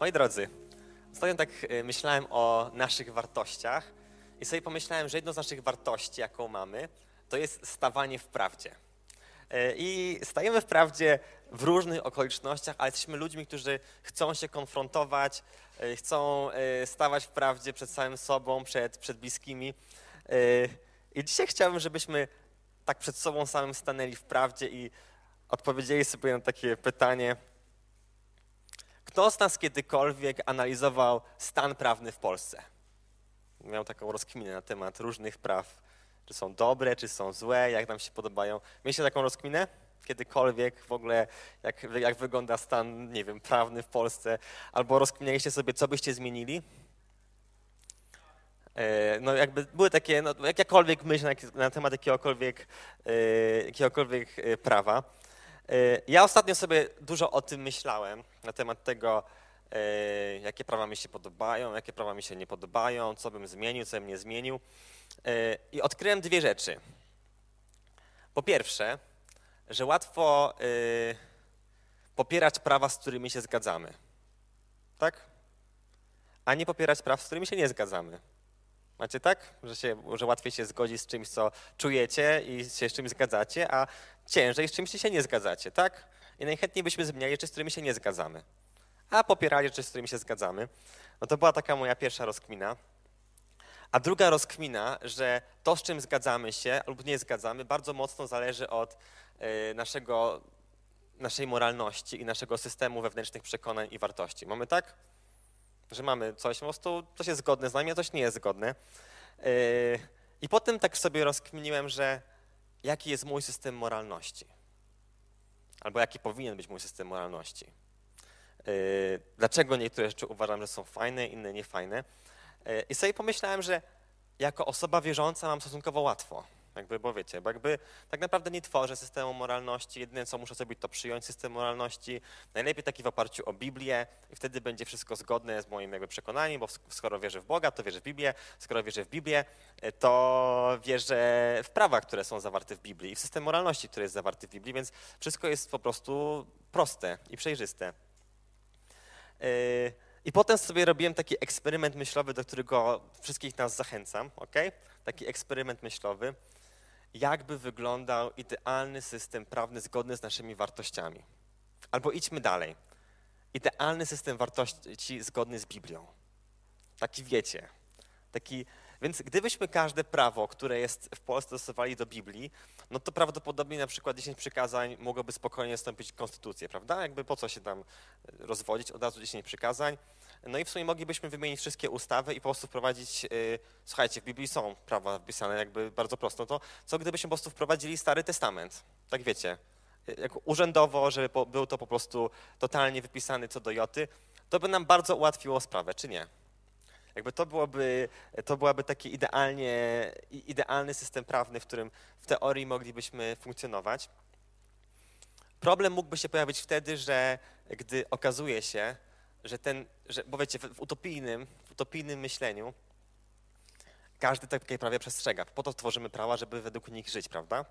Moi drodzy, ostatnio tak e, myślałem o naszych wartościach i sobie pomyślałem, że jedną z naszych wartości, jaką mamy, to jest stawanie w prawdzie. E, I stajemy w prawdzie w różnych okolicznościach, ale jesteśmy ludźmi, którzy chcą się konfrontować, e, chcą stawać w prawdzie przed samym sobą, przed, przed bliskimi. I dzisiaj chciałbym, żebyśmy tak przed sobą samym stanęli w prawdzie i odpowiedzieli sobie na takie pytanie, kto z nas kiedykolwiek analizował stan prawny w Polsce? Miał taką rozkminę na temat różnych praw, czy są dobre, czy są złe, jak nam się podobają. Mieliście taką rozkminę? Kiedykolwiek w ogóle, jak, jak wygląda stan, nie wiem, prawny w Polsce? Albo rozkminialiście sobie, co byście zmienili? E, No jakby były takie, no, jakakolwiek myśl na, na temat jakiegokolwiek, e, jakiegokolwiek e, prawa. E, Ja ostatnio sobie dużo o tym myślałem, na temat tego, e, jakie prawa mi się podobają, jakie prawa mi się nie podobają, co bym zmienił, co bym nie zmienił. E, I odkryłem dwie rzeczy. Po pierwsze, że łatwo popierać prawa, z którymi się zgadzamy. Tak? A nie popierać praw, z którymi się nie zgadzamy. Macie tak? Że, się, że łatwiej się zgodzić z czymś, co czujecie i się z czymś zgadzacie, a ciężej z czymś się nie zgadzacie, tak? I najchętniej byśmy zmieniali rzeczy, z którymi się nie zgadzamy. A popierali rzeczy, z którymi się zgadzamy. No to była taka moja pierwsza rozkmina. A druga rozkmina, że to, z czym zgadzamy się lub nie zgadzamy, bardzo mocno zależy od e, naszego, naszej moralności i naszego systemu wewnętrznych przekonań i wartości. Mamy tak? Że mamy coś, po prostu coś jest zgodne z nami, a coś nie jest zgodne. E, I potem tak sobie rozkminiłem, że jaki jest mój system moralności. Albo jaki powinien być mój system moralności. E, Dlaczego niektóre rzeczy uważam, że są fajne, inne niefajne. E, I sobie pomyślałem, że jako osoba wierząca mam stosunkowo łatwo. Jakby, bo wiecie, bo jakby tak naprawdę nie tworzę systemu moralności, jedyne co muszę zrobić to przyjąć system moralności, najlepiej taki w oparciu o Biblię i wtedy będzie wszystko zgodne z moim jakby przekonaniem, bo sk- skoro wierzę w Boga, to wierzę w Biblię, skoro wierzę w Biblię, e, to wierzę w prawa, które są zawarte w Biblii i w system moralności, który jest zawarty w Biblii, więc wszystko jest po prostu proste i przejrzyste. Yy, I potem sobie robiłem taki eksperyment myślowy, do którego wszystkich nas zachęcam, ok? Taki eksperyment myślowy. Jakby wyglądał idealny system prawny zgodny z naszymi wartościami? Albo idźmy dalej. Idealny system wartości zgodny z Biblią. Taki wiecie. Taki, więc gdybyśmy każde prawo, które jest w Polsce stosowali do Biblii, no to prawdopodobnie na przykład 10 przykazań mogłoby spokojnie zastąpić konstytucję, prawda? Jakby po co się tam rozwodzić, od razu 10 przykazań. No i w sumie moglibyśmy wymienić wszystkie ustawy i po prostu wprowadzić, yy, słuchajcie, w Biblii są prawa wpisane jakby bardzo prosto, to co gdybyśmy po prostu wprowadzili Stary Testament, tak wiecie, yy, jako urzędowo, żeby po, był to po prostu totalnie wypisany co do joty, to by nam bardzo ułatwiło sprawę, czy nie? Jakby to byłoby, to byłaby taki idealnie, idealny system prawny, w którym w teorii moglibyśmy funkcjonować. Problem mógłby się pojawić wtedy, że gdy okazuje się, że ten, że, bo wiecie, w, utopijnym, w utopijnym myśleniu każdy takie prawie przestrzega. Po to tworzymy prawa, żeby według nich żyć, prawda?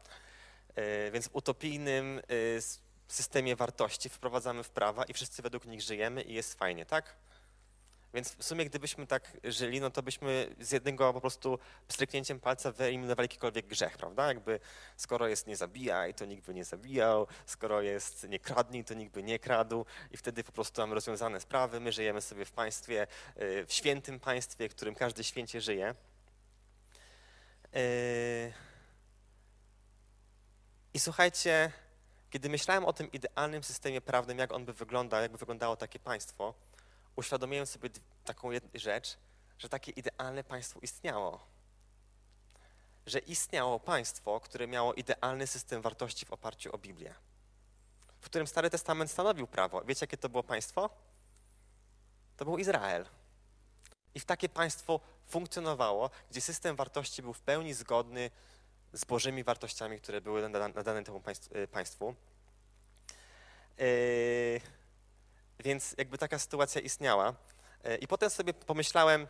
Yy, Więc w utopijnym s- systemie wartości wprowadzamy w prawa i wszyscy według nich żyjemy i jest fajnie, tak? Więc w sumie gdybyśmy tak żyli, no to byśmy z jednego po prostu stryknięciem palca wyeliminowali jakikolwiek grzech, prawda? Jakby skoro jest nie zabijaj, to nikt by nie zabijał, skoro jest nie kradnij, to nikt by nie kradł i wtedy po prostu mamy rozwiązane sprawy, my żyjemy sobie w państwie, y, w świętym państwie, w którym każdy święcie żyje. Y, I słuchajcie, kiedy myślałem o tym idealnym systemie prawnym, jak on by wyglądał, jak by wyglądało takie państwo, uświadomiłem sobie taką rzecz, że takie idealne państwo istniało. Że istniało państwo, które miało idealny system wartości w oparciu o Biblię, w którym Stary Testament stanowił prawo. Wiecie, jakie to było państwo? To był Izrael. I w takie państwo funkcjonowało, gdzie system wartości był w pełni zgodny z Bożymi wartościami, które były nada- nadane temu y, państwu. Yy, więc jakby taka sytuacja istniała. E, I potem sobie pomyślałem,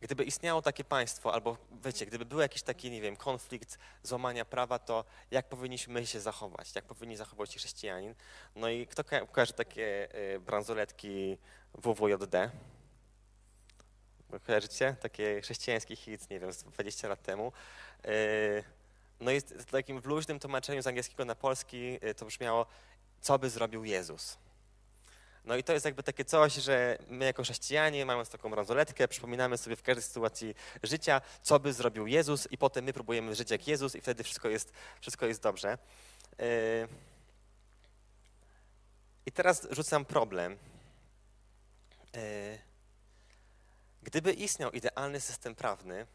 Gdyby istniało takie państwo, albo wiecie, gdyby był jakiś taki, nie wiem, konflikt złamania prawa, to jak powinniśmy się zachować? Jak powinni zachować się chrześcijanin? No i kto ko- kojarzy takie y, bransoletki WWJD? Kojarzycie? Takie chrześcijański hit, nie wiem, z 20 lat temu. Y, No i w takim luźnym tłumaczeniu z angielskiego na polski to brzmiało, co by zrobił Jezus? No i to jest jakby takie coś, że my jako chrześcijanie, mając taką bransoletkę, przypominamy sobie w każdej sytuacji życia, co by zrobił Jezus i potem my próbujemy żyć jak Jezus i wtedy wszystko jest, wszystko jest dobrze. Yy. I teraz rzucam problem. Yy. Gdyby istniał idealny system prawny,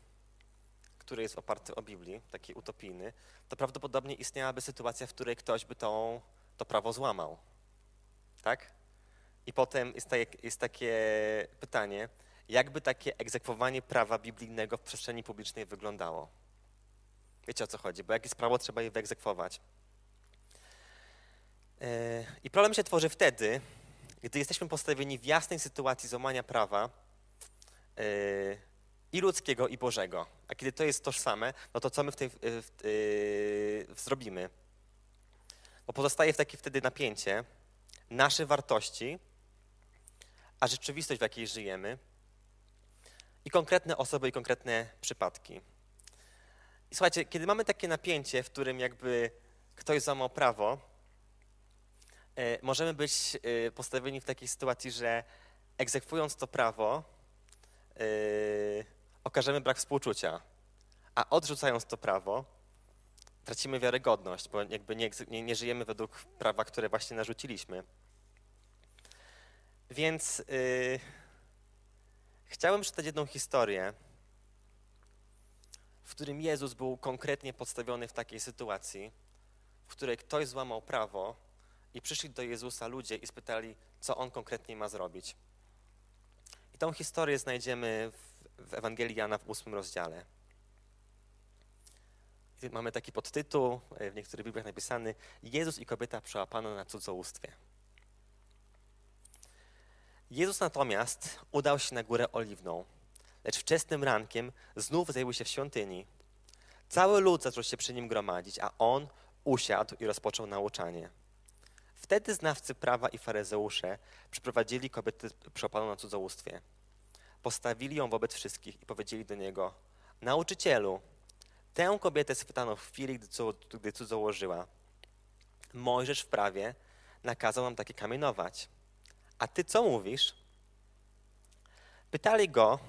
który jest oparty o Biblii, taki utopijny, to prawdopodobnie istniałaby sytuacja, w której ktoś by tą, to prawo złamał. Tak? I potem jest, takie, jest takie pytanie, jakby takie egzekwowanie prawa biblijnego w przestrzeni publicznej wyglądało? Wiecie o co chodzi, bo jak jest prawo, trzeba je wyegzekwować. Yy, I problem się tworzy wtedy, gdy jesteśmy postawieni w jasnej sytuacji złamania prawa yy, i ludzkiego, i Bożego. A kiedy to jest tożsame, no to co my w tej, yy, zrobimy? Bo pozostaje w takie wtedy napięcie, nasze wartości, a rzeczywistość, w jakiej żyjemy, i konkretne osoby, i konkretne przypadki. I słuchajcie, kiedy mamy takie napięcie, w którym jakby ktoś złamał prawo, e, możemy być e, postawieni w takiej sytuacji, że egzekwując to prawo, e, okażemy brak współczucia, a odrzucając to prawo, tracimy wiarygodność, bo jakby nie, nie, nie żyjemy według prawa, które właśnie narzuciliśmy. Więc yy, chciałem przeczytać jedną historię, w którym Jezus był konkretnie podstawiony w takiej sytuacji, w której ktoś złamał prawo i przyszli do Jezusa ludzie i spytali, co on konkretnie ma zrobić. I tą historię znajdziemy w, w Ewangelii Jana w ósmym rozdziale. I mamy taki podtytuł, w niektórych Bibliach napisany Jezus i kobieta przełapana na cudzołóstwie. Jezus natomiast udał się na górę oliwną, lecz wczesnym rankiem znów zajęły się w świątyni. Cały lud zaczął się przy nim gromadzić, a on usiadł i rozpoczął nauczanie. Wtedy znawcy prawa i faryzeusze przyprowadzili kobietę przełapaną na cudzołóstwie. Postawili ją wobec wszystkich i powiedzieli do niego: Nauczycielu, tę kobietę schwytano w chwili, gdy, gdy cudzołożyła. Mojżesz w prawie nakazał nam takie kamienować. A ty co mówisz? Pytali go,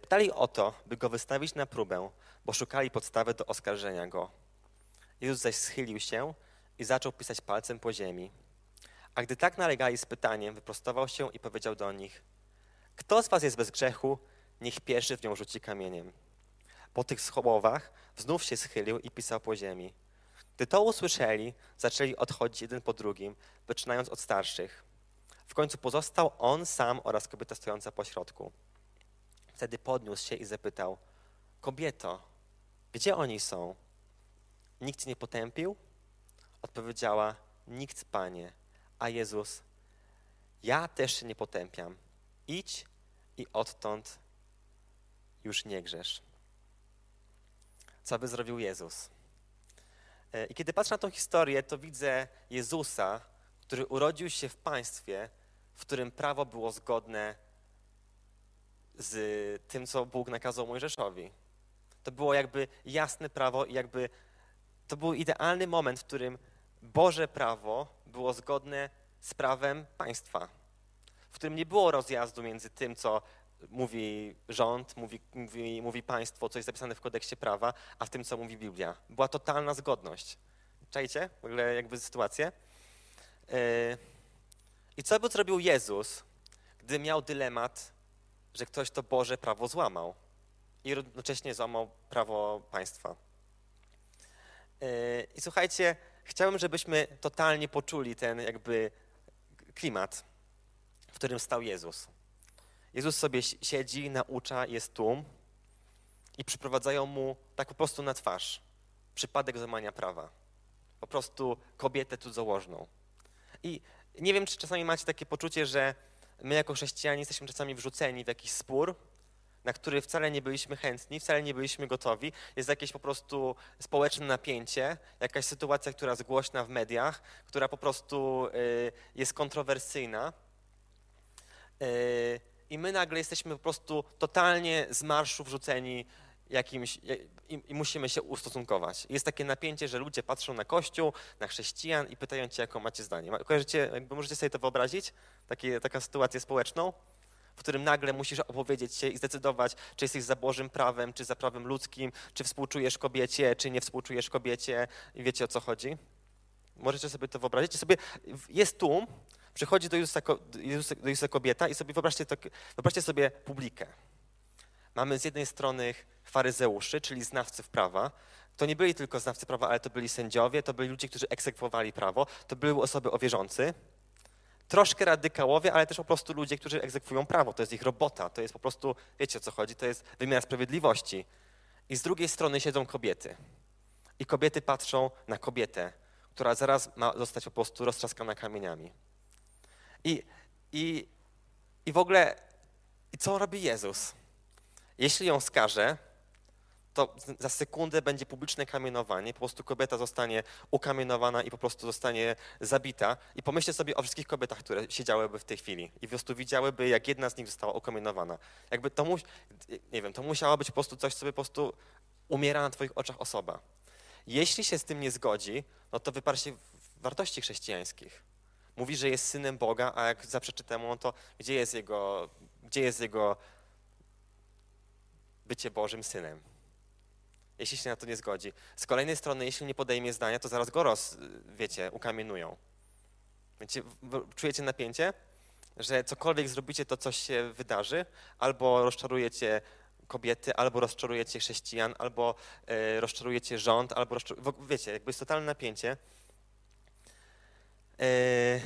pytali o to, by go wystawić na próbę, bo szukali podstawy do oskarżenia go. Jezus zaś schylił się i zaczął pisać palcem po ziemi. A gdy tak nalegali z pytaniem, wyprostował się i powiedział do nich: Kto z was jest bez grzechu, niech pierwszy w nią rzuci kamieniem. Po tych słowach znów się schylił i pisał po ziemi. Gdy to usłyszeli, zaczęli odchodzić jeden po drugim, zaczynając od starszych. W końcu pozostał on sam oraz kobieta stojąca po środku. Wtedy podniósł się i zapytał: Kobieto, gdzie oni są? Nikt nie potępił? Odpowiedziała: Nikt, panie. A Jezus: Ja też się nie potępiam. Idź i odtąd już nie grzesz. Co by zrobił Jezus? I kiedy patrzę na tą historię, to widzę Jezusa, który urodził się w państwie, w którym prawo było zgodne z tym, co Bóg nakazał Mojżeszowi. To było jakby jasne prawo i jakby to był idealny moment, w którym Boże prawo było zgodne z prawem państwa, w którym nie było rozjazdu między tym, co mówi rząd, mówi, mówi, mówi państwo, co jest zapisane w kodeksie prawa, a w tym, co mówi Biblia. Była totalna zgodność. Czajcie w ogóle jakby sytuację? I co by zrobił Jezus, gdy miał dylemat, że ktoś to Boże prawo złamał i jednocześnie złamał prawo państwa? I słuchajcie, chciałbym, żebyśmy totalnie poczuli ten jakby klimat, w którym stał Jezus. Jezus sobie siedzi, naucza, jest tłum i przyprowadzają mu tak po prostu na twarz przypadek złamania prawa. Po prostu kobietę cudzołożną. I nie wiem, czy czasami macie takie poczucie, że my jako chrześcijanie jesteśmy czasami wrzuceni w jakiś spór na który wcale nie byliśmy chętni, wcale nie byliśmy gotowi. Jest jakieś po prostu społeczne napięcie, jakaś sytuacja, która jest głośna w mediach, która po prostu y, jest kontrowersyjna. I my nagle jesteśmy po prostu totalnie z marszu wrzuceni jakimś, i, i, musimy się ustosunkować. Jest takie napięcie, że ludzie patrzą na Kościół, na chrześcijan i pytają cię, jaką macie zdanie. Kojarzycie, jakby możecie sobie to wyobrazić? Takie, taka sytuację społeczną, w którym nagle musisz opowiedzieć się i zdecydować, czy jesteś za Bożym prawem, czy za prawem ludzkim, czy współczujesz kobiecie, czy nie współczujesz kobiecie i wiecie o co chodzi? Możecie sobie to wyobrazić? Sobie, jest tłum, przychodzi do Jezusa, do Jezusa kobieta i sobie wyobraźcie, to, wyobraźcie sobie publikę. Mamy z jednej strony faryzeuszy, czyli znawców prawa. To nie byli tylko znawcy prawa, ale to byli sędziowie, to byli ludzie, którzy egzekwowali prawo, to były osoby o wierzący. Troszkę radykałowie, ale też po prostu ludzie, którzy egzekwują prawo. To jest ich robota, to jest po prostu, wiecie o co chodzi, to jest wymiar sprawiedliwości. I z drugiej strony siedzą kobiety. I kobiety patrzą na kobietę, która zaraz ma zostać po prostu roztrzaskana kamieniami. I, i, i w ogóle, i co robi Jezus? Jeśli ją skaże, to za sekundę będzie publiczne kamienowanie, po prostu kobieta zostanie ukamienowana i po prostu zostanie zabita. I pomyślcie sobie o wszystkich kobietach, które siedziałyby w tej chwili i po prostu widziałyby, jak jedna z nich została ukamienowana. Jakby to, mu, nie wiem, to musiało być po prostu coś, co po prostu umiera na twoich oczach osoba. Jeśli się z tym nie zgodzi, no to wyparł się wartości chrześcijańskich. Mówi, że jest synem Boga, a jak zaprzeczy temu, to gdzie jest jego, gdzie jest jego bycie Bożym Synem. Jeśli się na to nie zgodzi. Z kolejnej strony, jeśli nie podejmie zdania, to zaraz go roz, wiecie, ukamienują. Wiecie, czujecie napięcie? Że cokolwiek zrobicie, to coś się wydarzy, albo rozczarujecie kobiety, albo rozczarujecie chrześcijan, albo y, rozczarujecie rząd, albo wiecie, jakby jest totalne napięcie. Y,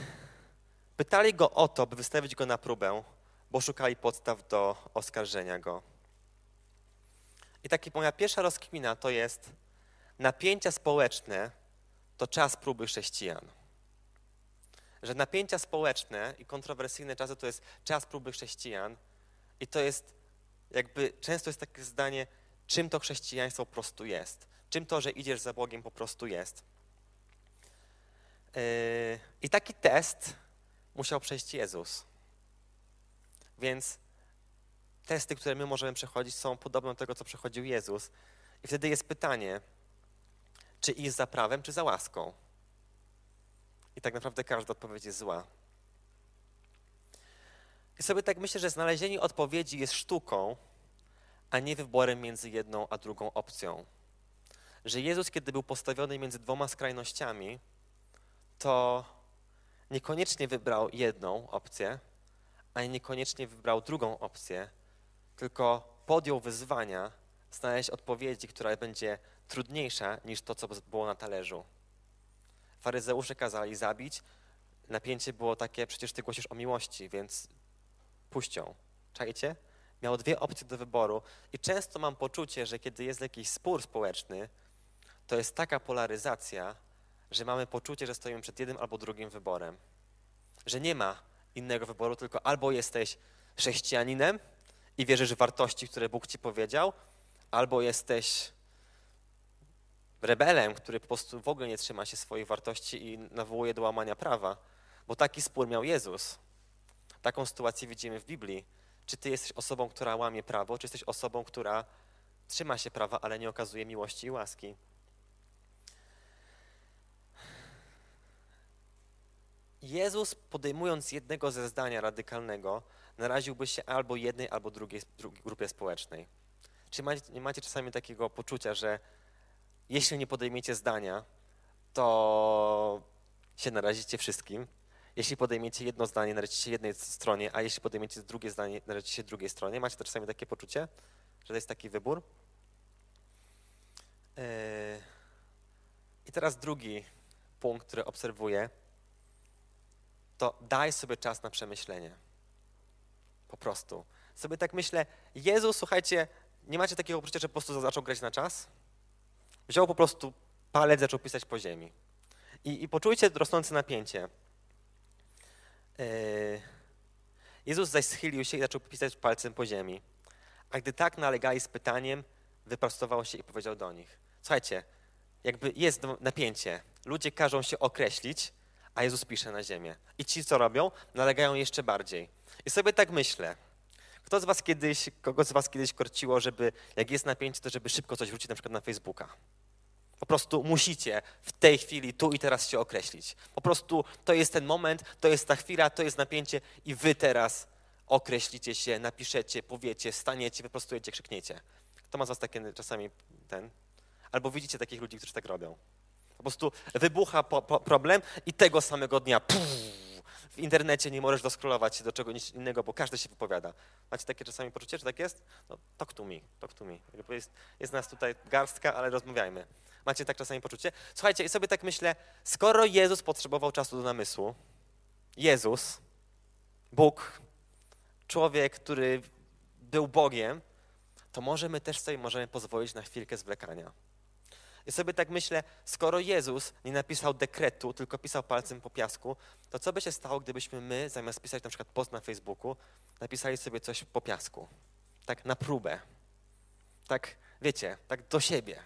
pytali go o to, by wystawić go na próbę, bo szukali podstaw do oskarżenia go. I taka moja pierwsza rozkmina to jest napięcia społeczne to czas próby chrześcijan. Że napięcia społeczne i kontrowersyjne czasy to jest czas próby chrześcijan i to jest jakby, często jest takie zdanie, czym to chrześcijaństwo po prostu jest. Czym to, że idziesz za Bogiem po prostu jest. Yy, I taki test musiał przejść Jezus. Więc testy, które my możemy przechodzić, są podobne do tego, co przechodził Jezus. I wtedy jest pytanie, czy iść za prawem, czy za łaską? I tak naprawdę każda odpowiedź jest zła. I sobie tak myślę, że znalezienie odpowiedzi jest sztuką, a nie wyborem między jedną a drugą opcją. Że Jezus, kiedy był postawiony między dwoma skrajnościami, to niekoniecznie wybrał jedną opcję, a niekoniecznie wybrał drugą opcję, tylko podjął wyzwania znaleźć odpowiedzi, która będzie trudniejsza niż to, co było na talerzu. Faryzeusze kazali zabić, napięcie było takie, przecież ty głosisz o miłości, więc puścią. Czajcie? Miał dwie opcje do wyboru i często mam poczucie, że kiedy jest jakiś spór społeczny, to jest taka polaryzacja, że mamy poczucie, że stoimy przed jednym albo drugim wyborem. Że nie ma innego wyboru, tylko albo jesteś chrześcijaninem, i wierzysz w wartości, które Bóg ci powiedział, albo jesteś rebelem, który po prostu w ogóle nie trzyma się swoich wartości i nawołuje do łamania prawa. Bo taki spór miał Jezus. Taką sytuację widzimy w Biblii. Czy ty jesteś osobą, która łamie prawo, czy jesteś osobą, która trzyma się prawa, ale nie okazuje miłości i łaski? Jezus, podejmując jednego ze zdania radykalnego, naraziłby się albo jednej, albo drugiej, drugiej grupie społecznej. Czy macie, nie macie czasami takiego poczucia, że jeśli nie podejmiecie zdania, to się narazicie wszystkim? Jeśli podejmiecie jedno zdanie, narazicie się jednej stronie, a jeśli podejmiecie drugie zdanie, narazicie się drugiej stronie? Macie czasami takie poczucie, że to jest taki wybór? Yy. I teraz drugi punkt, który obserwuję, to daj sobie czas na przemyślenie. Po prostu. Sobie tak myślę, Jezus, słuchajcie, nie macie takiego poczucia, że po prostu zaczął grać na czas? Wziął po prostu palec, zaczął pisać po ziemi. I, i poczujcie rosnące napięcie. Yy... Jezus zaś schylił się i zaczął pisać palcem po ziemi. A gdy tak nalegali z pytaniem, wyprostował się i powiedział do nich: Słuchajcie, jakby jest napięcie. Ludzie każą się określić, a Jezus pisze na ziemię. I ci, co robią, nalegają jeszcze bardziej. I sobie tak myślę, kto z was kiedyś, kogo z was kiedyś korciło, żeby jak jest napięcie, to żeby szybko coś wrzucić na przykład na Facebooka? Po prostu musicie w tej chwili, tu i teraz się określić. Po prostu to jest ten moment, to jest ta chwila, to jest napięcie i wy teraz określicie się, napiszecie, powiecie, staniecie, wyprostujecie, krzykniecie. Kto ma z was takie czasami ten? Albo widzicie takich ludzi, którzy tak robią. Po prostu wybucha po, po problem i tego samego dnia puf, w internecie nie możesz doskrolować się do czegoś innego, bo każdy się wypowiada. Macie takie czasami poczucie, że tak jest? No, talk to me, talk to me. Jest, jest nas tutaj garstka, ale rozmawiajmy. Macie tak czasami poczucie? Słuchajcie, i sobie tak myślę, skoro Jezus potrzebował czasu do namysłu, Jezus, Bóg, człowiek, który był Bogiem, to może my też sobie możemy pozwolić na chwilkę zwlekania. I sobie tak myślę, skoro Jezus nie napisał dekretu, tylko pisał palcem po piasku, to co by się stało, gdybyśmy my, zamiast pisać na przykład post na Facebooku, napisali sobie coś po piasku? Tak na próbę. Tak, wiecie, tak do siebie.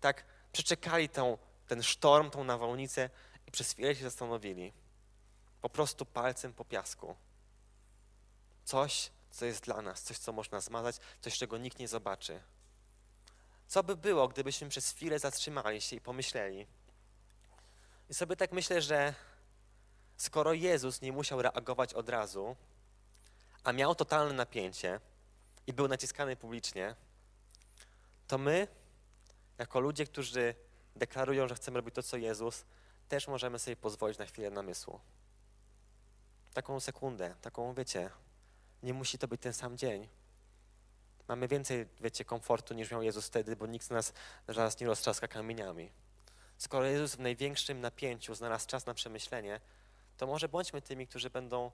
Tak przeczekali tą, ten sztorm, tą nawałnicę i przez chwilę się zastanowili. Po prostu palcem po piasku. Coś, co jest dla nas, coś, co można zmazać, coś, czego nikt nie zobaczy. Co by było, gdybyśmy przez chwilę zatrzymali się i pomyśleli? I sobie tak myślę, że skoro Jezus nie musiał reagować od razu, a miał totalne napięcie i był naciskany publicznie, to my, jako ludzie, którzy deklarują, że chcemy robić to, co Jezus, też możemy sobie pozwolić na chwilę namysłu. Taką sekundę, taką, wiecie, nie musi to być ten sam dzień. Mamy więcej, wiecie, komfortu niż miał Jezus wtedy, bo nikt z nas zaraz nie roztrzaska kamieniami. Skoro Jezus w największym napięciu znalazł czas na przemyślenie, to może bądźmy tymi, którzy będą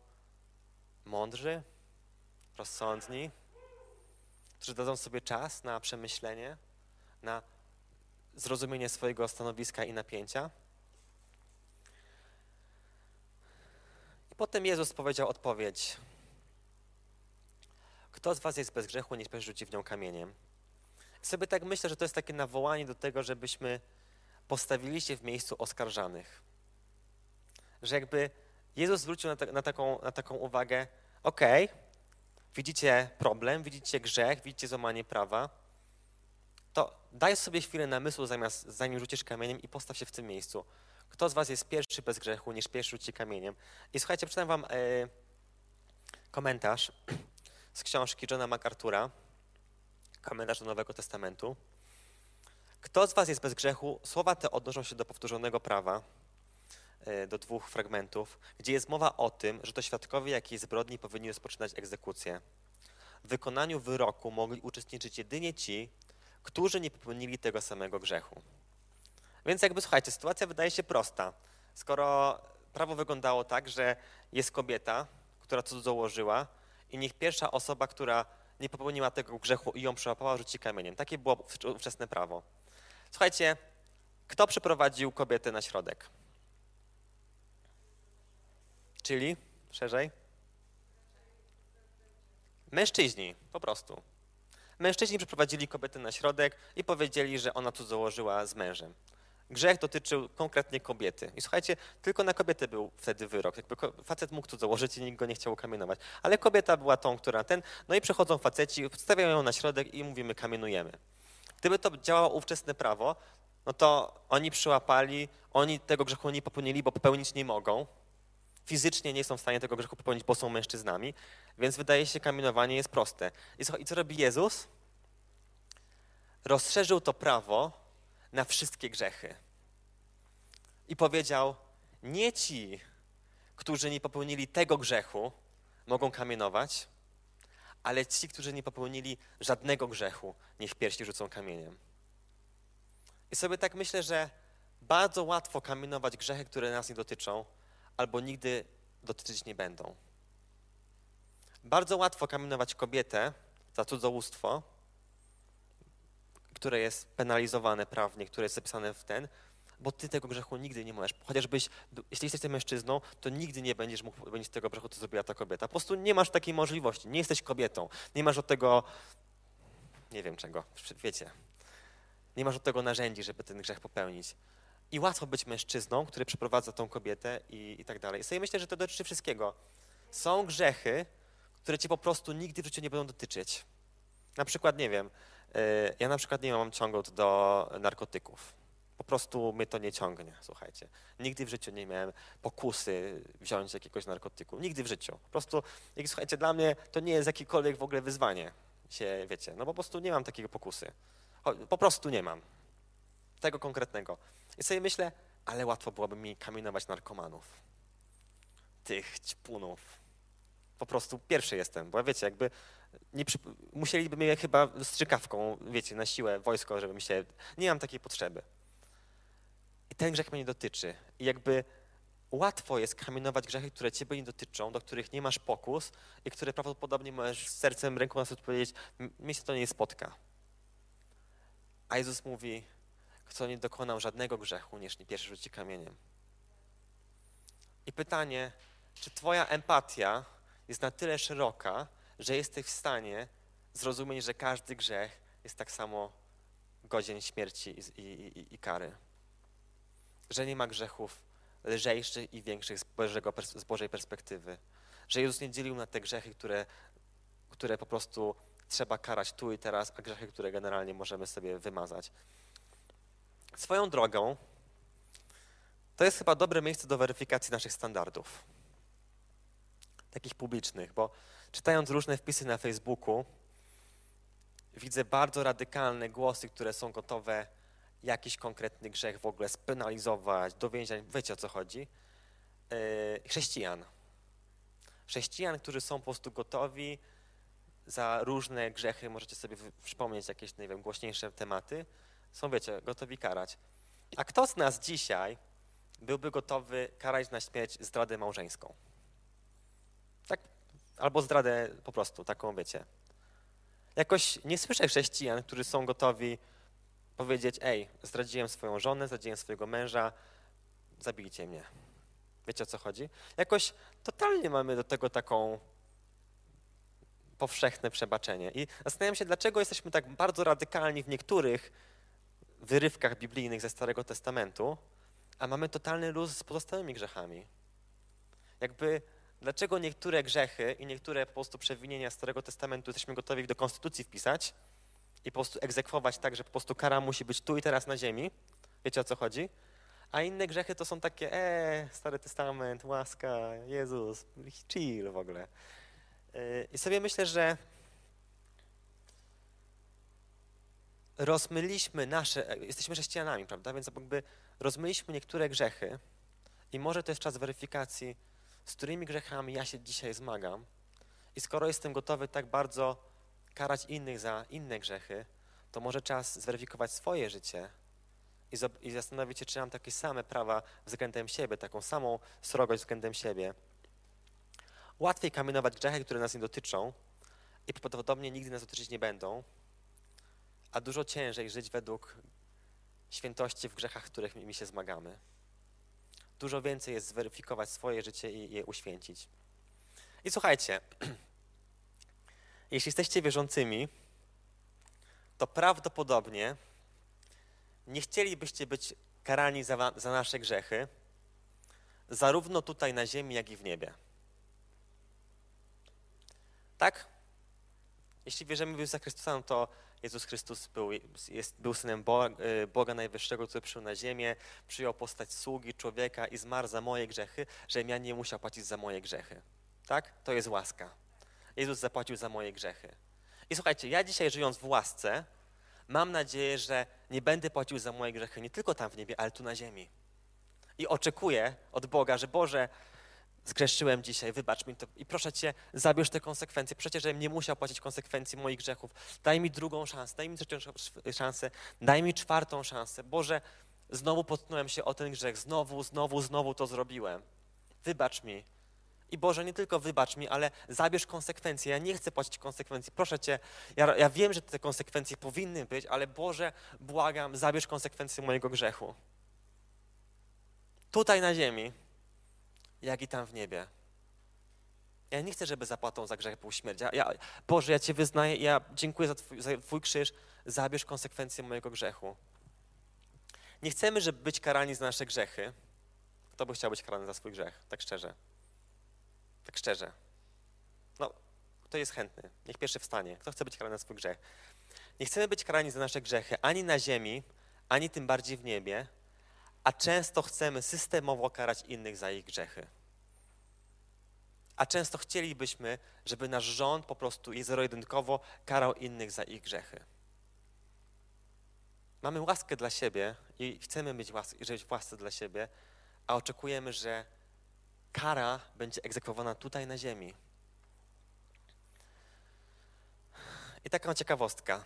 mądrzy, rozsądni, którzy dadzą sobie czas na przemyślenie, na zrozumienie swojego stanowiska i napięcia. I potem Jezus powiedział odpowiedź: kto z was jest bez grzechu, niech pierwszy rzuci w nią kamieniem. Sobie tak myślę, że to jest takie nawołanie do tego, żebyśmy postawili się w miejscu oskarżanych. Że jakby Jezus zwrócił na, na, taką, na taką uwagę, okej, okay, widzicie problem, widzicie grzech, widzicie złamanie prawa, to daj sobie chwilę namysłu, zamiast, zanim rzucisz kamieniem i postaw się w tym miejscu. Kto z was jest pierwszy bez grzechu, niż pierwszy rzuci kamieniem? I słuchajcie, przeczytam wam y, komentarz z książki Johna MacArthur'a, komentarz do Nowego Testamentu. Kto z was jest bez grzechu? Słowa te odnoszą się do powtórzonego prawa, e, do dwóch fragmentów, gdzie jest mowa o tym, że to świadkowie jakiej zbrodni powinni rozpoczynać egzekucję. W wykonaniu wyroku mogli uczestniczyć jedynie ci, którzy nie popełnili tego samego grzechu. Więc jakby słuchajcie, sytuacja wydaje się prosta. Skoro prawo wyglądało tak, że jest kobieta, która cudzołożyła, i niech pierwsza osoba, która nie popełniła tego grzechu i ją przełapała, rzuci kamieniem. Takie było ówczesne prawo. Słuchajcie, kto przyprowadził kobietę na środek? Czyli, szerzej? Mężczyźni, po prostu. Mężczyźni przyprowadzili kobietę na środek i powiedzieli, że ona tu założyła z mężem. Grzech dotyczył konkretnie kobiety. I słuchajcie, tylko na kobietę był wtedy wyrok. Jakby facet mógł tu założyć i nikt go nie chciał kamienować. Ale kobieta była tą, która ten. No i przychodzą faceci, stawiają ją na środek i mówimy, kamienujemy. Gdyby to działało ówczesne prawo, no to oni przyłapali, oni tego grzechu nie popełnili, bo popełnić nie mogą. Fizycznie nie są w stanie tego grzechu popełnić, bo są mężczyznami, więc wydaje się, kamienowanie jest proste. I co robi Jezus? Rozszerzył to prawo na wszystkie grzechy. I powiedział: Nie ci, którzy nie popełnili tego grzechu, mogą kamienować, ale ci, którzy nie popełnili żadnego grzechu, niech piersi rzucą kamieniem. I sobie tak myślę, że bardzo łatwo kamienować grzechy, które nas nie dotyczą, albo nigdy dotyczyć nie będą. Bardzo łatwo kamienować kobietę za cudzołóstwo, które jest penalizowane prawnie, które jest zapisane w ten, bo ty tego grzechu nigdy nie możesz. Chociażbyś, jeśli jesteś tym mężczyzną, to nigdy nie będziesz mógł popełnić tego grzechu, co zrobiła ta kobieta. Po prostu nie masz takiej możliwości. Nie jesteś kobietą. Nie masz od tego, nie wiem czego, wiecie. Nie masz od tego narzędzi, żeby ten grzech popełnić. I łatwo być mężczyzną, który przeprowadza tą kobietę i, i tak dalej. I sobie myślę, że to dotyczy wszystkiego. Są grzechy, które cię po prostu nigdy w życiu nie będą dotyczyć. Na przykład, nie wiem, ja na przykład nie mam ciągu do narkotyków. Po prostu mnie to nie ciągnie, słuchajcie. Nigdy w życiu nie miałem pokusy wziąć jakiegoś narkotyku. Nigdy w życiu. Po prostu, jak, słuchajcie, dla mnie to nie jest jakiekolwiek w ogóle wyzwanie, się, wiecie. No po prostu nie mam takiego pokusy. Po prostu nie mam. Tego konkretnego. I sobie myślę, ale łatwo byłoby mi kamienować narkomanów. Tych ćpunów. Po prostu pierwszy jestem, bo wiecie, jakby nie przy... musieliby mnie chyba strzykawką, wiecie, na siłę wojsko, żebym się... Nie mam takiej potrzeby. I ten grzech mnie nie dotyczy. I jakby łatwo jest kamienować grzechy, które ciebie nie dotyczą, do których nie masz pokus i które prawdopodobnie możesz sercem, ręką na sobie powiedzieć, mnie się to nie spotka. A Jezus mówi, kto nie dokonał żadnego grzechu, niż nie pierwszy rzuci kamieniem. I pytanie, czy twoja empatia jest na tyle szeroka, że jesteś w stanie zrozumieć, że każdy grzech jest tak samo godzien śmierci i, i, i kary. Że nie ma grzechów lżejszych i większych z, Bożego, z Bożej perspektywy. Że Jezus nie dzielił na te grzechy, które, które po prostu trzeba karać tu i teraz, a grzechy, które generalnie możemy sobie wymazać. Swoją drogą, to jest chyba dobre miejsce do weryfikacji naszych standardów, takich publicznych, bo czytając różne wpisy na Facebooku, widzę bardzo radykalne głosy, które są gotowe jakiś konkretny grzech w ogóle spenalizować, do więzienia, wiecie o co chodzi, yy, chrześcijan. Chrześcijan, którzy są po prostu gotowi za różne grzechy, możecie sobie przypomnieć jakieś, nie wiem, głośniejsze tematy, są, wiecie, gotowi karać. A kto z nas dzisiaj byłby gotowy karać na śmierć zdradę małżeńską? Albo zdradę po prostu, taką, wiecie. Jakoś nie słyszę chrześcijan, którzy są gotowi powiedzieć, ej, zdradziłem swoją żonę, zdradziłem swojego męża, zabijcie mnie. Wiecie o co chodzi? Jakoś totalnie mamy do tego taką powszechne przebaczenie. I zastanawiam się, dlaczego jesteśmy tak bardzo radykalni w niektórych wyrywkach biblijnych ze Starego Testamentu, a mamy totalny luz z pozostałymi grzechami. Jakby dlaczego niektóre grzechy i niektóre po prostu przewinienia Starego Testamentu jesteśmy gotowi do konstytucji wpisać i po prostu egzekwować tak, że po prostu kara musi być tu i teraz na ziemi. Wiecie o co chodzi? A inne grzechy to są takie, e, Stary Testament, łaska, Jezus, chill w ogóle. Y, I sobie myślę, że rozmyliśmy nasze, jesteśmy chrześcijanami, prawda? Więc jakby rozmyliśmy niektóre grzechy i może to jest czas weryfikacji, z którymi grzechami ja się dzisiaj zmagam. I skoro jestem gotowy tak bardzo karać innych za inne grzechy, to może czas zweryfikować swoje życie i, zastanowić się, czy mam takie same prawa względem siebie, taką samą srogość względem siebie. Łatwiej kamienować grzechy, które nas nie dotyczą i prawdopodobnie nigdy nas dotyczyć nie będą, a dużo ciężej żyć według świętości w grzechach, których mi się zmagamy. Dużo więcej jest zweryfikować swoje życie i je uświęcić. I słuchajcie, jeśli jesteście wierzącymi, to prawdopodobnie nie chcielibyście być karani za, za nasze grzechy, zarówno tutaj na ziemi, jak i w niebie. Tak? Jeśli wierzymy w Jezusa Chrystusa, no to Jezus Chrystus był, jest, był synem Boga, e, Boga Najwyższego, który przyszedł na ziemię, przyjął postać sługi, człowieka i zmarł za moje grzechy, żebym ja nie musiał płacić za moje grzechy. Tak? To jest łaska. Jezus zapłacił za moje grzechy. I słuchajcie, ja dzisiaj żyjąc w łasce, mam nadzieję, że nie będę płacił za moje grzechy nie tylko tam w niebie, ale tu na ziemi. I oczekuję od Boga, że Boże, zgrzeszyłem dzisiaj, wybacz mi to i proszę Cię, zabierz te konsekwencje. Przecież, żebym nie musiał płacić konsekwencji moich grzechów. Daj mi drugą szansę, daj mi trzecią szansę, daj mi czwartą szansę. Boże, znowu potknąłem się o ten grzech, znowu, znowu, znowu to zrobiłem. Wybacz mi. I Boże, nie tylko wybacz mi, ale zabierz konsekwencje. Ja nie chcę płacić konsekwencji. Proszę Cię, ja, ja wiem, że te konsekwencje powinny być, ale Boże, błagam, zabierz konsekwencje mojego grzechu. Tutaj na ziemi, jak i tam w niebie. Ja nie chcę, żeby zapłatą za grzech był śmierć. Ja, ja, Boże, ja Cię wyznaję, ja dziękuję za twój, za twój krzyż, zabierz konsekwencje mojego grzechu. Nie chcemy, żeby być karani za nasze grzechy. Kto by chciał być karany za swój grzech? Tak szczerze. Tak szczerze. No, kto jest chętny? Niech pierwszy wstanie. Kto chce być karany za swój grzech? Nie chcemy być karani za nasze grzechy ani na ziemi, ani tym bardziej w niebie, a często chcemy systemowo karać innych za ich grzechy. A często chcielibyśmy, żeby nasz rząd po prostu i zero-jedynkowo karał innych za ich grzechy. Mamy łaskę dla siebie i chcemy mieć łaskę, żyć w dla siebie, a oczekujemy, że kara będzie egzekwowana tutaj na ziemi. I taka ciekawostka.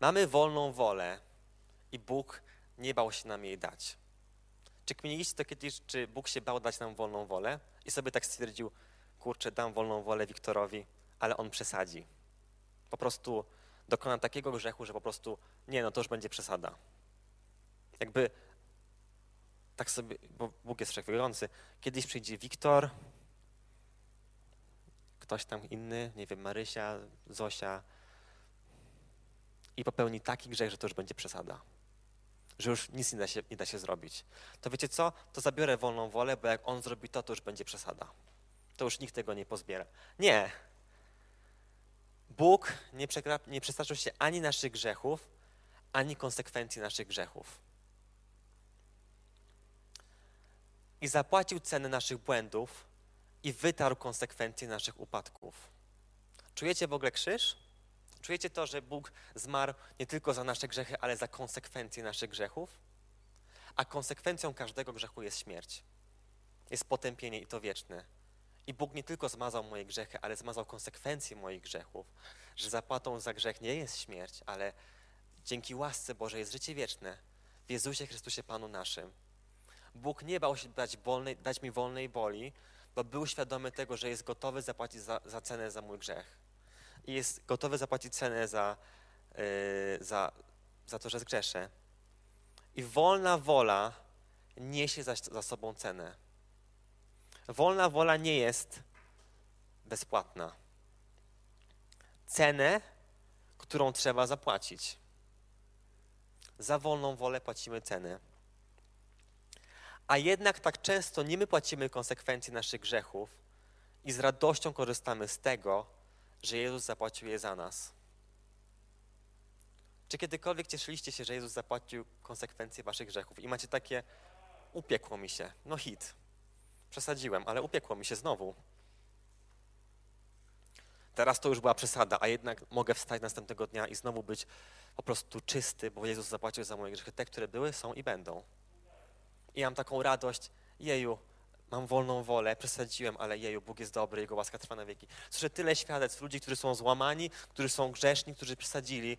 Mamy wolną wolę i Bóg nie bał się nam jej dać. Czy kminiliście to kiedyś, czy Bóg się bał dać nam wolną wolę i sobie tak stwierdził, kurczę, dam wolną wolę Wiktorowi, ale on przesadzi. Po prostu dokona takiego grzechu, że po prostu nie, no to już będzie przesada. Jakby tak sobie, bo Bóg jest wszechwiedzący, kiedyś przyjdzie Wiktor, ktoś tam inny, nie wiem, Marysia, Zosia i popełni taki grzech, że to już będzie przesada. Że już nic nie da, się, nie da się zrobić. To wiecie co? To zabiorę wolną wolę, bo jak on zrobi to, to już będzie przesada. To już nikt tego nie pozbiera. Nie. Bóg nie, nie przestraszył się ani naszych grzechów, ani konsekwencji naszych grzechów. I zapłacił cenę naszych błędów i wytarł konsekwencje naszych upadków. Czujecie w ogóle krzyż? Czujecie to, że Bóg zmarł nie tylko za nasze grzechy, ale za konsekwencje naszych grzechów? A konsekwencją każdego grzechu jest śmierć. Jest potępienie i to wieczne. I Bóg nie tylko zmazał moje grzechy, ale zmazał konsekwencje moich grzechów. Że zapłatą za grzech nie jest śmierć, ale dzięki łasce Bożej jest życie wieczne w Jezusie Chrystusie Panu naszym. Bóg nie bał się dać, wolnej, dać mi wolnej boli, bo był świadomy tego, że jest gotowy zapłacić za, za cenę za mój grzech. I jest gotowy zapłacić cenę za, yy, za, za to, że zgrzeszę. I wolna wola niesie za, za sobą cenę. Wolna wola nie jest bezpłatna. Cenę, którą trzeba zapłacić. Za wolną wolę płacimy cenę. A jednak tak często nie my płacimy konsekwencje naszych grzechów i z radością korzystamy z tego, że Jezus zapłacił je za nas. Czy kiedykolwiek cieszyliście się, że Jezus zapłacił konsekwencje waszych grzechów i macie takie, upiekło mi się, no hit, przesadziłem, ale upiekło mi się znowu. Teraz to już była przesada, a jednak mogę wstać następnego dnia i znowu być po prostu czysty, bo Jezus zapłacił za moje grzechy. Te, które były, są i będą. I mam taką radość, jeju, mam wolną wolę, przesadziłem, ale jeju, Bóg jest dobry, Jego łaska trwa na wieki. Słyszę tyle świadectw ludzi, którzy są złamani, którzy są grzeszni, którzy przesadzili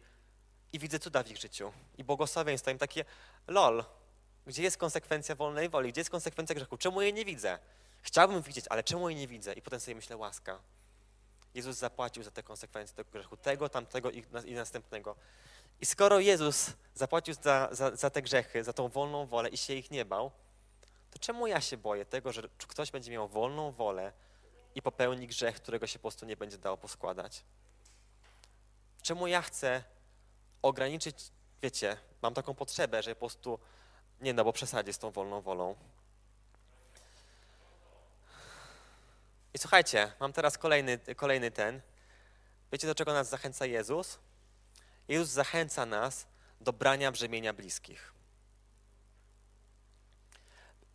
i widzę cuda w ich życiu. I błogosławieństwo im takie, lol, gdzie jest konsekwencja wolnej woli, gdzie jest konsekwencja grzechu? Czemu jej nie widzę? Chciałbym widzieć, ale czemu jej nie widzę? I potem sobie myślę, łaska. Jezus zapłacił za te konsekwencje tego grzechu, tego, tamtego i, i następnego. I skoro Jezus zapłacił za, za, za te grzechy, za tą wolną wolę i się ich nie bał, to czemu ja się boję tego, że ktoś będzie miał wolną wolę i popełni grzech, którego się po prostu nie będzie dało poskładać? Czemu ja chcę ograniczyć, wiecie, mam taką potrzebę, że po prostu nie no, bo przesadzie z tą wolną wolą. I słuchajcie, mam teraz kolejny, kolejny ten. Wiecie, do czego nas zachęca Jezus? Jezus zachęca nas do brania brzemienia bliskich.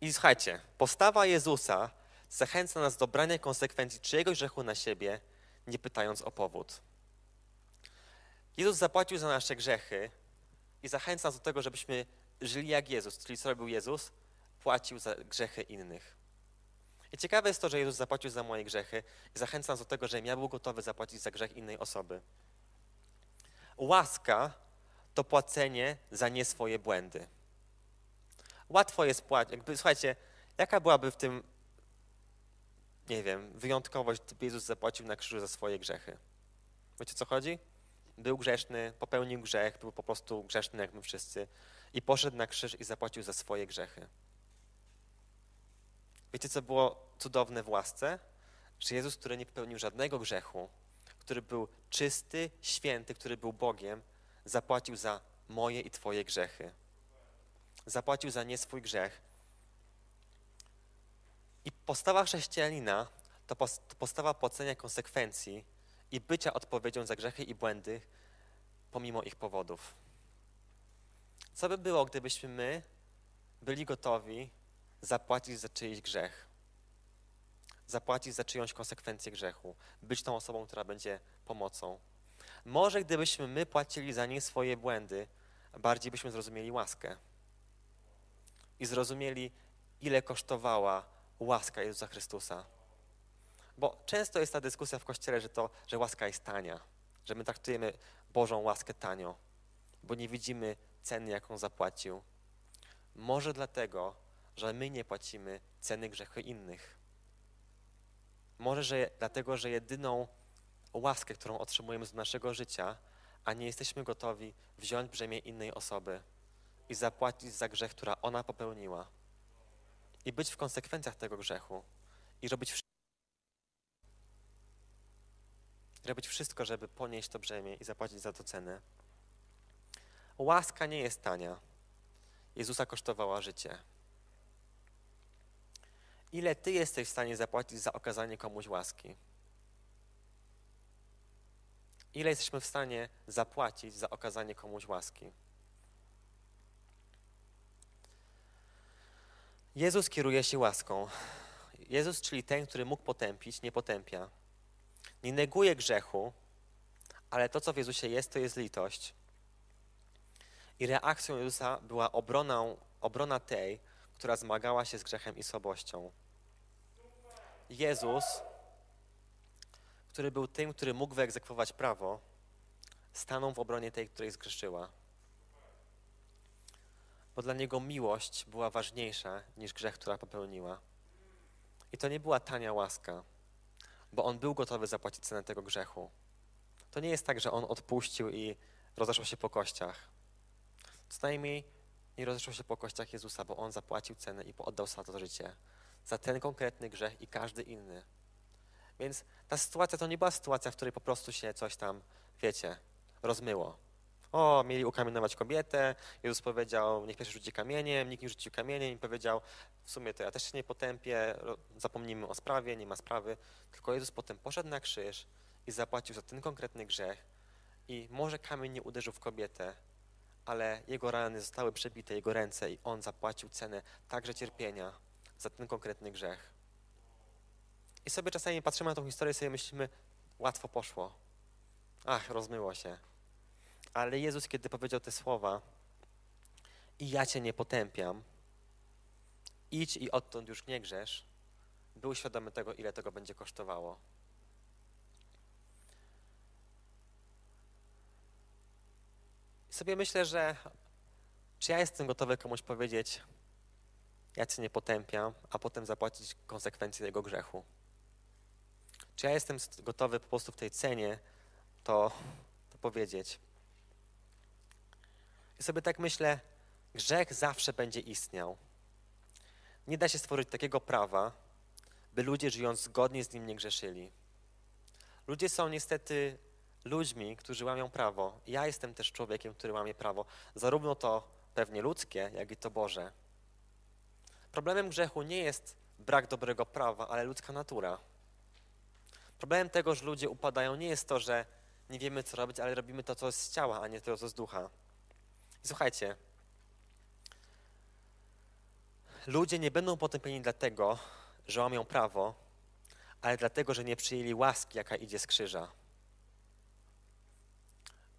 I słuchajcie, postawa Jezusa zachęca nas do brania konsekwencji czyjegoś grzechu na siebie, nie pytając o powód. Jezus zapłacił za nasze grzechy i zachęca nas do tego, żebyśmy żyli jak Jezus, czyli co robił Jezus? Płacił za grzechy innych. I ciekawe jest to, że Jezus zapłacił za moje grzechy i zachęca nas do tego, że ja był gotowy zapłacić za grzech innej osoby. Łaska to płacenie za nie swoje błędy. Łatwo jest płacić. Jakby, słuchajcie, jaka byłaby w tym, nie wiem, wyjątkowość, gdyby Jezus zapłacił na krzyżu za swoje grzechy? Wiecie, co chodzi? Był grzeszny, popełnił grzech, był po prostu grzeszny jak my wszyscy. i poszedł na krzyż i zapłacił za swoje grzechy. Wiecie, co było cudowne w łasce? Że Jezus, który nie popełnił żadnego grzechu, który był czysty, święty, który był Bogiem, zapłacił za moje i Twoje grzechy. Zapłacił za nie swój grzech. I postawa chrześcijanina to postawa płacenia konsekwencji i bycia odpowiedzią za grzechy i błędy pomimo ich powodów. Co by było, gdybyśmy my byli gotowi zapłacić za czyjś grzech? Zapłacić za czyjąś konsekwencję grzechu, być tą osobą, która będzie pomocą. Może gdybyśmy my płacili za nie swoje błędy, bardziej byśmy zrozumieli łaskę i zrozumieli, ile kosztowała łaska Jezusa Chrystusa. Bo często jest ta dyskusja w Kościele, że, to, że łaska jest tania, że my traktujemy Bożą łaskę tanio, bo nie widzimy ceny, jaką zapłacił. Może dlatego, że my nie płacimy ceny grzechu innych. Może że, dlatego, że jedyną łaskę, którą otrzymujemy z naszego życia, a nie jesteśmy gotowi wziąć brzemię innej osoby i zapłacić za grzech, która ona popełniła. I być w konsekwencjach tego grzechu i robić wszystko, robić wszystko, żeby ponieść to brzemię i zapłacić za to cenę. Łaska nie jest tania. Jezusa kosztowała życie. Ile ty jesteś w stanie zapłacić za okazanie komuś łaski? Ile jesteśmy w stanie zapłacić za okazanie komuś łaski? Jezus kieruje się łaską. Jezus, czyli ten, który mógł potępić, nie potępia. Nie neguje grzechu, ale to, co w Jezusie jest, to jest litość. I reakcją Jezusa była obroną, obrona tej, która zmagała się z grzechem i słabością. Jezus, który był tym, który mógł wyegzekwować prawo, stanął w obronie tej, której zgrzeszyła. Bo dla niego miłość była ważniejsza niż grzech, która popełniła. I to nie była tania łaska, bo on był gotowy zapłacić cenę tego grzechu. To nie jest tak, że on odpuścił i rozeszł się po kościach. Co najmniej nie rozeszło się po kościach Jezusa, bo On zapłacił cenę i oddał za to życie. Za ten konkretny grzech i każdy inny. Więc ta sytuacja to nie była sytuacja, w której po prostu się coś tam, wiecie, rozmyło. O, mieli ukamienować kobietę, Jezus powiedział, niech pierwszy rzuci kamieniem, nikt nie rzucił kamieniem i powiedział, w sumie to ja też się nie potępię, zapomnijmy o sprawie, nie ma sprawy. Tylko Jezus potem poszedł na krzyż i zapłacił za ten konkretny grzech i może kamień nie uderzył w kobietę, ale jego rany zostały przebite, jego ręce i on zapłacił cenę także cierpienia za ten konkretny grzech. I sobie czasami patrzymy na tą historię i sobie myślimy, łatwo poszło. Ach, rozmyło się. Ale Jezus, kiedy powiedział te słowa, i ja cię nie potępiam, idź i odtąd już nie grzesz, był świadomy tego, ile tego będzie kosztowało. sobie myślę, że czy ja jestem gotowy komuś powiedzieć, ja cię nie potępiam, a potem zapłacić konsekwencje tego grzechu. Czy ja jestem gotowy po prostu w tej cenie to, to powiedzieć. I sobie tak myślę, grzech zawsze będzie istniał. Nie da się stworzyć takiego prawa, by ludzie żyjąc zgodnie z nim nie grzeszyli. Ludzie są niestety ludźmi, którzy łamią prawo. Ja jestem też człowiekiem, który łamie prawo, zarówno to pewnie ludzkie, jak i to Boże. Problemem grzechu nie jest brak dobrego prawa, ale ludzka natura. Problemem tego, że ludzie upadają, nie jest to, że nie wiemy, co robić, ale robimy to, co z ciała, a nie to, co z ducha. I słuchajcie, ludzie nie będą potępieni dlatego, że łamią prawo, ale dlatego, że nie przyjęli łaski, jaka idzie z krzyża.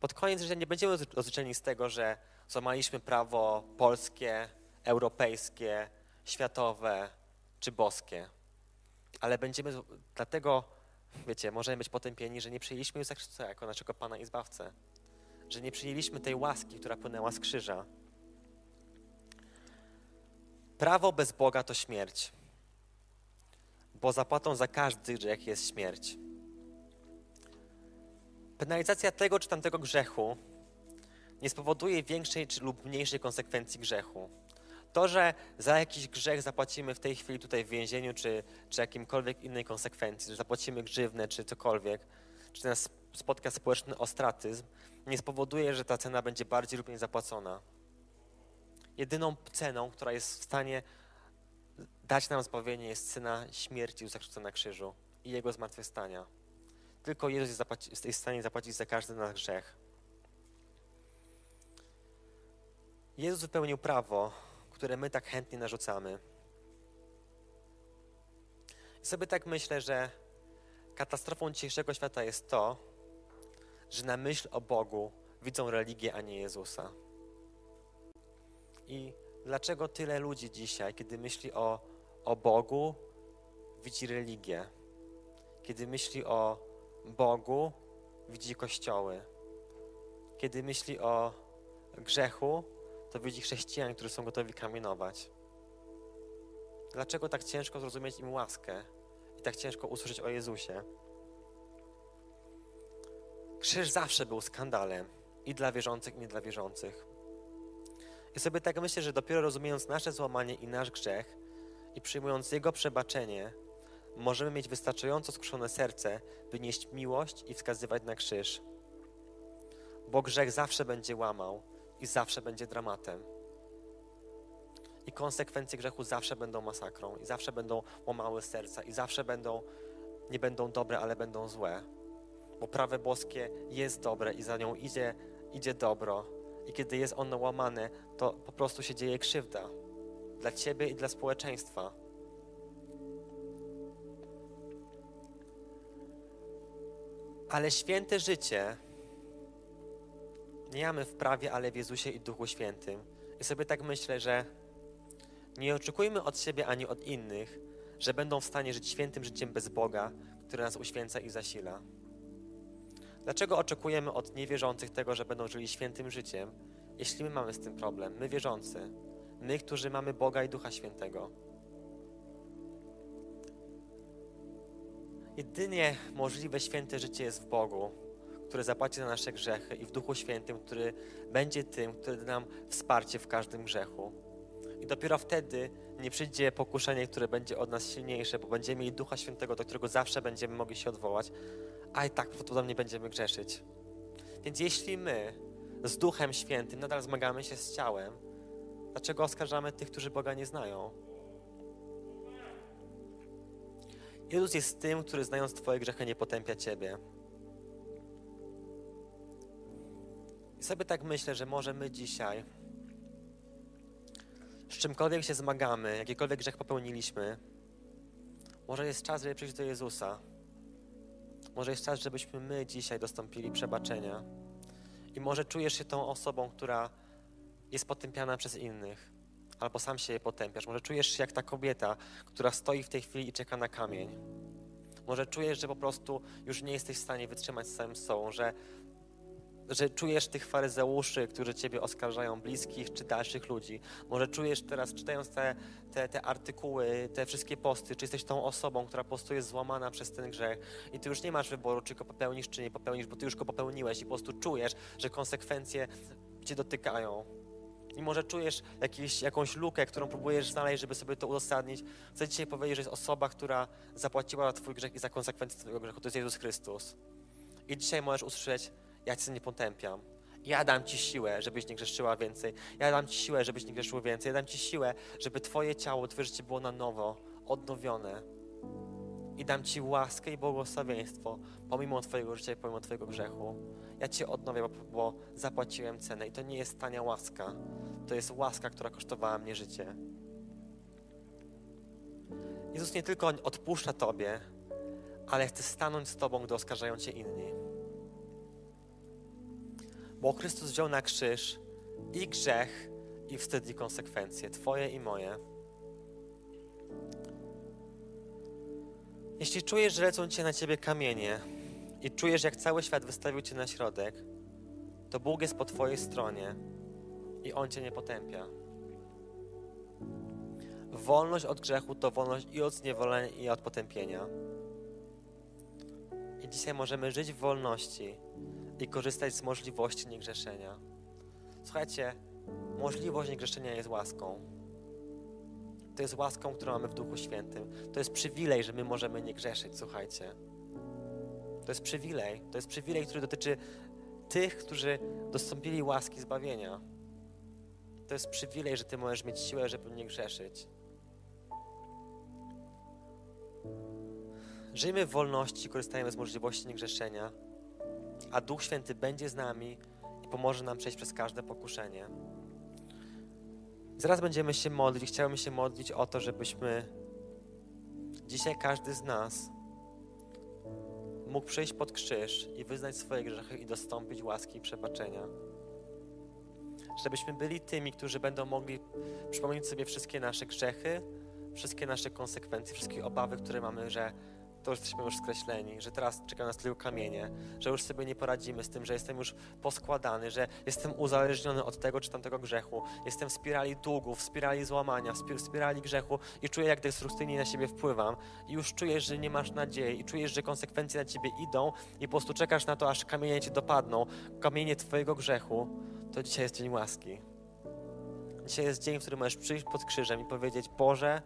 Pod koniec życia nie będziemy rozliczeni z tego, że złamaliśmy prawo polskie, europejskie, światowe czy boskie. Ale będziemy dlatego, wiecie, możemy być potępieni, że nie przyjęliśmy Jezusa Chrystusa jako naszego Pana i Zbawcę. Że nie przyjęliśmy tej łaski, która płynęła z krzyża. Prawo bez Boga to śmierć, bo zapłatą za każdy grzech jest śmierć. Penalizacja tego czy tamtego grzechu nie spowoduje większej czy lub mniejszej konsekwencji grzechu. To, że za jakiś grzech zapłacimy w tej chwili tutaj w więzieniu, czy, czy jakimkolwiek innej konsekwencji, że zapłacimy grzywnę, czy cokolwiek, czy nas spotka społeczny ostratyzm, nie spowoduje, że ta cena będzie bardziej lub mniej zapłacona. Jedyną ceną, która jest w stanie dać nam zbawienie, jest cena śmierci Jezusa na krzyżu i Jego zmartwychwstania. Tylko Jezus jest, zapłaci, jest w stanie zapłacić za każdy nasz grzech. Jezus wypełnił prawo, które my tak chętnie narzucamy. I sobie tak myślę, że katastrofą dzisiejszego świata jest to, że na myśl o Bogu widzą religię, a nie Jezusa. I dlaczego tyle ludzi dzisiaj, kiedy myśli o, o Bogu, widzi religię? Kiedy myśli o Bogu, widzi kościoły. Kiedy myśli o grzechu, to widzi chrześcijan, którzy są gotowi kamienować. Dlaczego tak ciężko zrozumieć im łaskę i tak ciężko usłyszeć o Jezusie? Krzyż zawsze był skandalem i dla wierzących, i nie dla wierzących. I sobie tak myślę, że dopiero rozumiejąc nasze złamanie i nasz grzech i przyjmując Jego przebaczenie, możemy mieć wystarczająco skruszone serce, by nieść miłość i wskazywać na krzyż. Bo grzech zawsze będzie łamał i zawsze będzie dramatem. I konsekwencje grzechu zawsze będą masakrą, i zawsze będą łamały serca, i zawsze będą, nie będą dobre, ale będą złe. Bo prawo boskie jest dobre i za nią idzie, idzie dobro. I kiedy jest ono łamane, to po prostu się dzieje krzywda dla ciebie i dla społeczeństwa. Ale święte życie nie mamy w prawie, ale w Jezusie i Duchu Świętym. I sobie tak myślę, że nie oczekujmy od siebie ani od innych, że będą w stanie żyć świętym życiem bez Boga, który nas uświęca i zasila. Dlaczego oczekujemy od niewierzących tego, że będą żyli świętym życiem, jeśli my mamy z tym problem, my wierzący, my, którzy mamy Boga i Ducha Świętego? Jedynie możliwe święte życie jest w Bogu, który zapłaci za nasze grzechy i w Duchu Świętym, który będzie tym, który da nam wsparcie w każdym grzechu. I dopiero wtedy nie przyjdzie pokuszenie, które będzie od nas silniejsze, bo będziemy mieli Ducha Świętego, do którego zawsze będziemy mogli się odwołać, a i tak prawdopodobnie będziemy grzeszyć. Więc jeśli my z Duchem Świętym nadal zmagamy się z ciałem, dlaczego oskarżamy tych, którzy Boga nie znają? Jezus jest tym, który znając Twoje grzechy nie potępia Ciebie. I sobie tak myślę, że może my dzisiaj, z czymkolwiek się zmagamy, jakikolwiek grzech popełniliśmy, może jest czas, żeby przyjść do Jezusa. Może jest czas, żebyśmy my dzisiaj dostąpili przebaczenia. I może czujesz się tą osobą, która jest potępiana przez innych, albo sam się je potępiasz. Może czujesz się jak ta kobieta, która stoi w tej chwili i czeka na kamień. Może czujesz, że po prostu już nie jesteś w stanie wytrzymać z samym sobą, że że czujesz tych faryzeuszy, którzy ciebie oskarżają, bliskich czy dalszych ludzi. Może czujesz teraz, czytając te, te, te artykuły, te wszystkie posty, czy jesteś tą osobą, która po prostu jest złamana przez ten grzech i ty już nie masz wyboru, czy go popełnisz, czy nie popełnisz, bo ty już go popełniłeś i po prostu czujesz, że konsekwencje cię dotykają. I może czujesz jakiś, jakąś lukę, którą próbujesz znaleźć, żeby sobie to uzasadnić. Chcę dzisiaj powiedzieć, że jest osoba, która zapłaciła za twój grzech i za konsekwencje twojego grzechu. To jest Jezus Chrystus. I dzisiaj możesz usłyszeć, ja Cię nie potępiam. Ja dam Ci siłę, żebyś nie grzeszyła więcej. Ja dam Ci siłę, żebyś nie grzeszył więcej. Ja dam Ci siłę, żeby Twoje ciało, Twoje życie było na nowo, odnowione. I dam Ci łaskę i błogosławieństwo, pomimo Twojego życia i pomimo Twojego grzechu. Ja Cię odnowię, bo, bo zapłaciłem cenę. I to nie jest tania łaska. To jest łaska, która kosztowała mnie życie. Jezus nie tylko odpuszcza Tobie, ale chce stanąć z Tobą, gdy oskarżają Cię inni. Bo Chrystus wziął na krzyż i grzech, i wstyd, i konsekwencje, Twoje i moje. Jeśli czujesz, że lecą Cię na Ciebie kamienie i czujesz, jak cały świat wystawił Cię na środek, to Bóg jest po Twojej stronie i On Cię nie potępia. Wolność od grzechu to wolność i od zniewolenia, i od potępienia. I dzisiaj możemy żyć w wolności i korzystać z możliwości niegrzeszenia. Słuchajcie, możliwość niegrzeszenia jest łaską. To jest łaską, którą mamy w Duchu Świętym. To jest przywilej, że my możemy nie grzeszyć, słuchajcie. To jest przywilej. To jest przywilej, który dotyczy tych, którzy dostąpili łaski zbawienia. To jest przywilej, że Ty możesz mieć siłę, żeby nie grzeszyć. Żyjmy w wolności, korzystajmy z możliwości niegrzeszenia, a Duch Święty będzie z nami i pomoże nam przejść przez każde pokuszenie. Zaraz będziemy się modlić. Chciałbym się modlić o to, żebyśmy dzisiaj każdy z nas mógł przyjść pod krzyż i wyznać swoje grzechy i dostąpić łaski i przebaczenia. Żebyśmy byli tymi, którzy będą mogli przypomnieć sobie wszystkie nasze grzechy, wszystkie nasze konsekwencje, wszystkie obawy, które mamy, że to już jesteśmy już skreśleni, że teraz czeka nas tylko kamienie, że już sobie nie poradzimy z tym, że jestem już poskładany, że jestem uzależniony od tego czy tamtego grzechu, jestem w spirali długów, w spirali złamania, w spirali grzechu i czuję, jak destrukcyjnie na siebie wpływam. I już czujesz, że nie masz nadziei i czujesz, że konsekwencje na ciebie idą i po prostu czekasz na to, aż kamienie cię dopadną, kamienie twojego grzechu, to dzisiaj jest dzień łaski. Dzisiaj jest dzień, w którym możesz przyjść pod krzyżem i powiedzieć, Boże,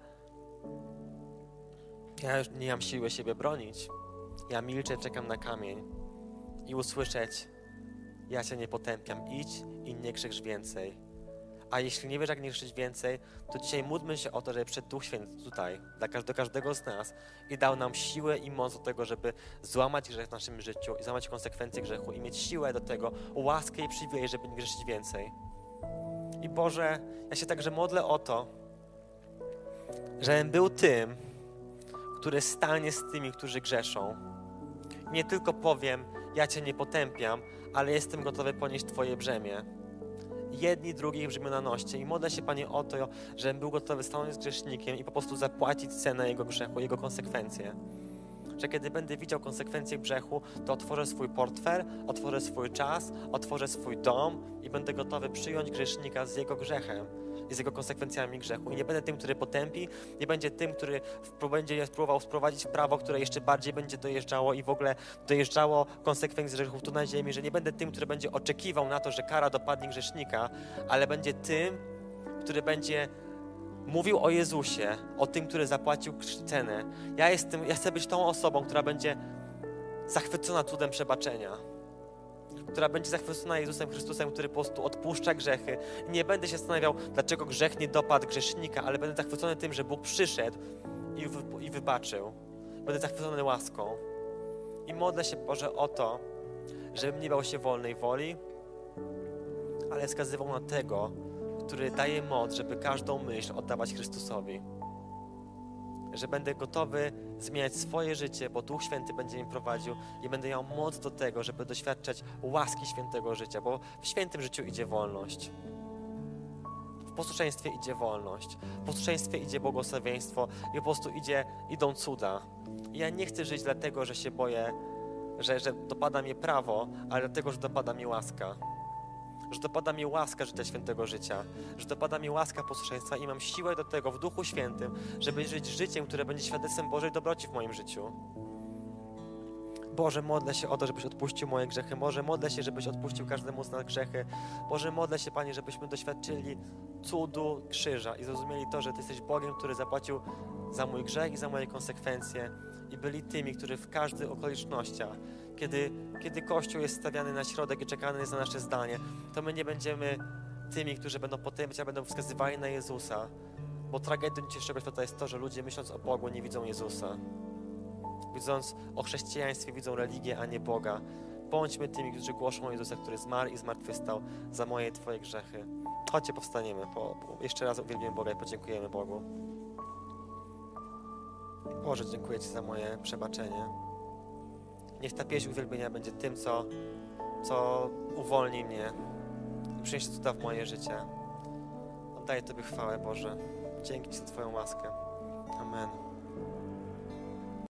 ja już nie mam siły siebie bronić. Ja milczę, czekam na kamień i usłyszeć, ja Cię nie potępiam, idź i nie krzycz więcej. A jeśli nie wiesz, jak nie krzyczeć więcej, to dzisiaj módlmy się o to, żeby przed Duch Święty tutaj, dla każdego, każdego z nas i dał nam siłę i moc do tego, żeby złamać grzech w naszym życiu i złamać konsekwencje grzechu i mieć siłę do tego, łaskę i przywilej, żeby nie grzeszyć więcej. I Boże, ja się także modlę o to, żebym był tym, który stanie z tymi, którzy grzeszą. Nie tylko powiem, ja Cię nie potępiam, ale jestem gotowy ponieść Twoje brzemię. Jedni drugich brzemiona noście. I modlę się, Panie, o to, żebym był gotowy stanąć z grzesznikiem i po prostu zapłacić cenę jego grzechu, jego konsekwencje. Że kiedy będę widział konsekwencje grzechu, to otworzę swój portfel, otworzę swój czas, otworzę swój dom i będę gotowy przyjąć grzesznika z jego grzechem z jego konsekwencjami grzechu. I nie będę tym, który potępi, nie będzie tym, który będzie próbował wprowadzić prawo, które jeszcze bardziej będzie dojeżdżało i w ogóle dojeżdżało konsekwencji grzechów tu na ziemi, że nie będę tym, który będzie oczekiwał na to, że kara dopadnie grzesznika, ale będzie tym, który będzie mówił o Jezusie, o tym, który zapłacił cenę. Ja, jestem, ja chcę być tą osobą, która będzie zachwycona cudem przebaczenia która będzie zachwycona Jezusem Chrystusem, który po prostu odpuszcza grzechy. Nie będę się zastanawiał, dlaczego grzech nie dopadł grzesznika, ale będę zachwycony tym, że Bóg przyszedł i, wy, i wybaczył. Będę zachwycony łaską. I modlę się, Boże, o to, żebym nie bał się wolnej woli, ale wskazywał na tego, który daje moc, żeby każdą myśl oddawać Chrystusowi że będę gotowy zmieniać swoje życie, bo Duch Święty będzie mi prowadził i będę miał moc do tego, żeby doświadczać łaski świętego życia, bo w świętym życiu idzie wolność. W posłuszeństwie idzie wolność, w posłuszeństwie idzie błogosławieństwo i po prostu idzie, idą cuda. I ja nie chcę żyć dlatego, że się boję, że, że dopada mnie prawo, ale dlatego, że dopada mi łaska że dopada mi łaska życia świętego życia, że dopada mi łaska posłuszeństwa i mam siłę do tego w Duchu Świętym, żeby żyć życiem, które będzie świadectwem Bożej dobroci w moim życiu. Boże, modlę się o to, żebyś odpuścił moje grzechy. Boże, modlę się, żebyś odpuścił każdemu z nas grzechy. Boże, modlę się, Panie, żebyśmy doświadczyli cudu krzyża i zrozumieli to, że Ty jesteś Bogiem, który zapłacił za mój grzech i za moje konsekwencje i byli tymi, którzy w każdych okolicznościach kiedy, kiedy Kościół jest stawiany na środek i czekany jest na nasze zdanie, to my nie będziemy tymi, którzy będą potępiać, a będą wskazywali na Jezusa. Bo tragedią dzisiejszego świata jest to, że ludzie myśląc o Bogu nie widzą Jezusa. Widząc o chrześcijaństwie, widzą religię, a nie Boga. Bądźmy tymi, którzy głoszą Jezusa, który zmarł i zmartwychwstał za moje i Twoje grzechy. Chodźcie, powstaniemy. Po, jeszcze raz uwielbimy Boga i podziękujemy Bogu. Boże, dziękuję Ci za moje przebaczenie. Niech ta pieśń uwielbienia będzie tym, co, co uwolni mnie i przyniesie cuda w moje życie. Oddaję Tobie chwałę, Boże. Dzięki Ci za Twoją łaskę. Amen.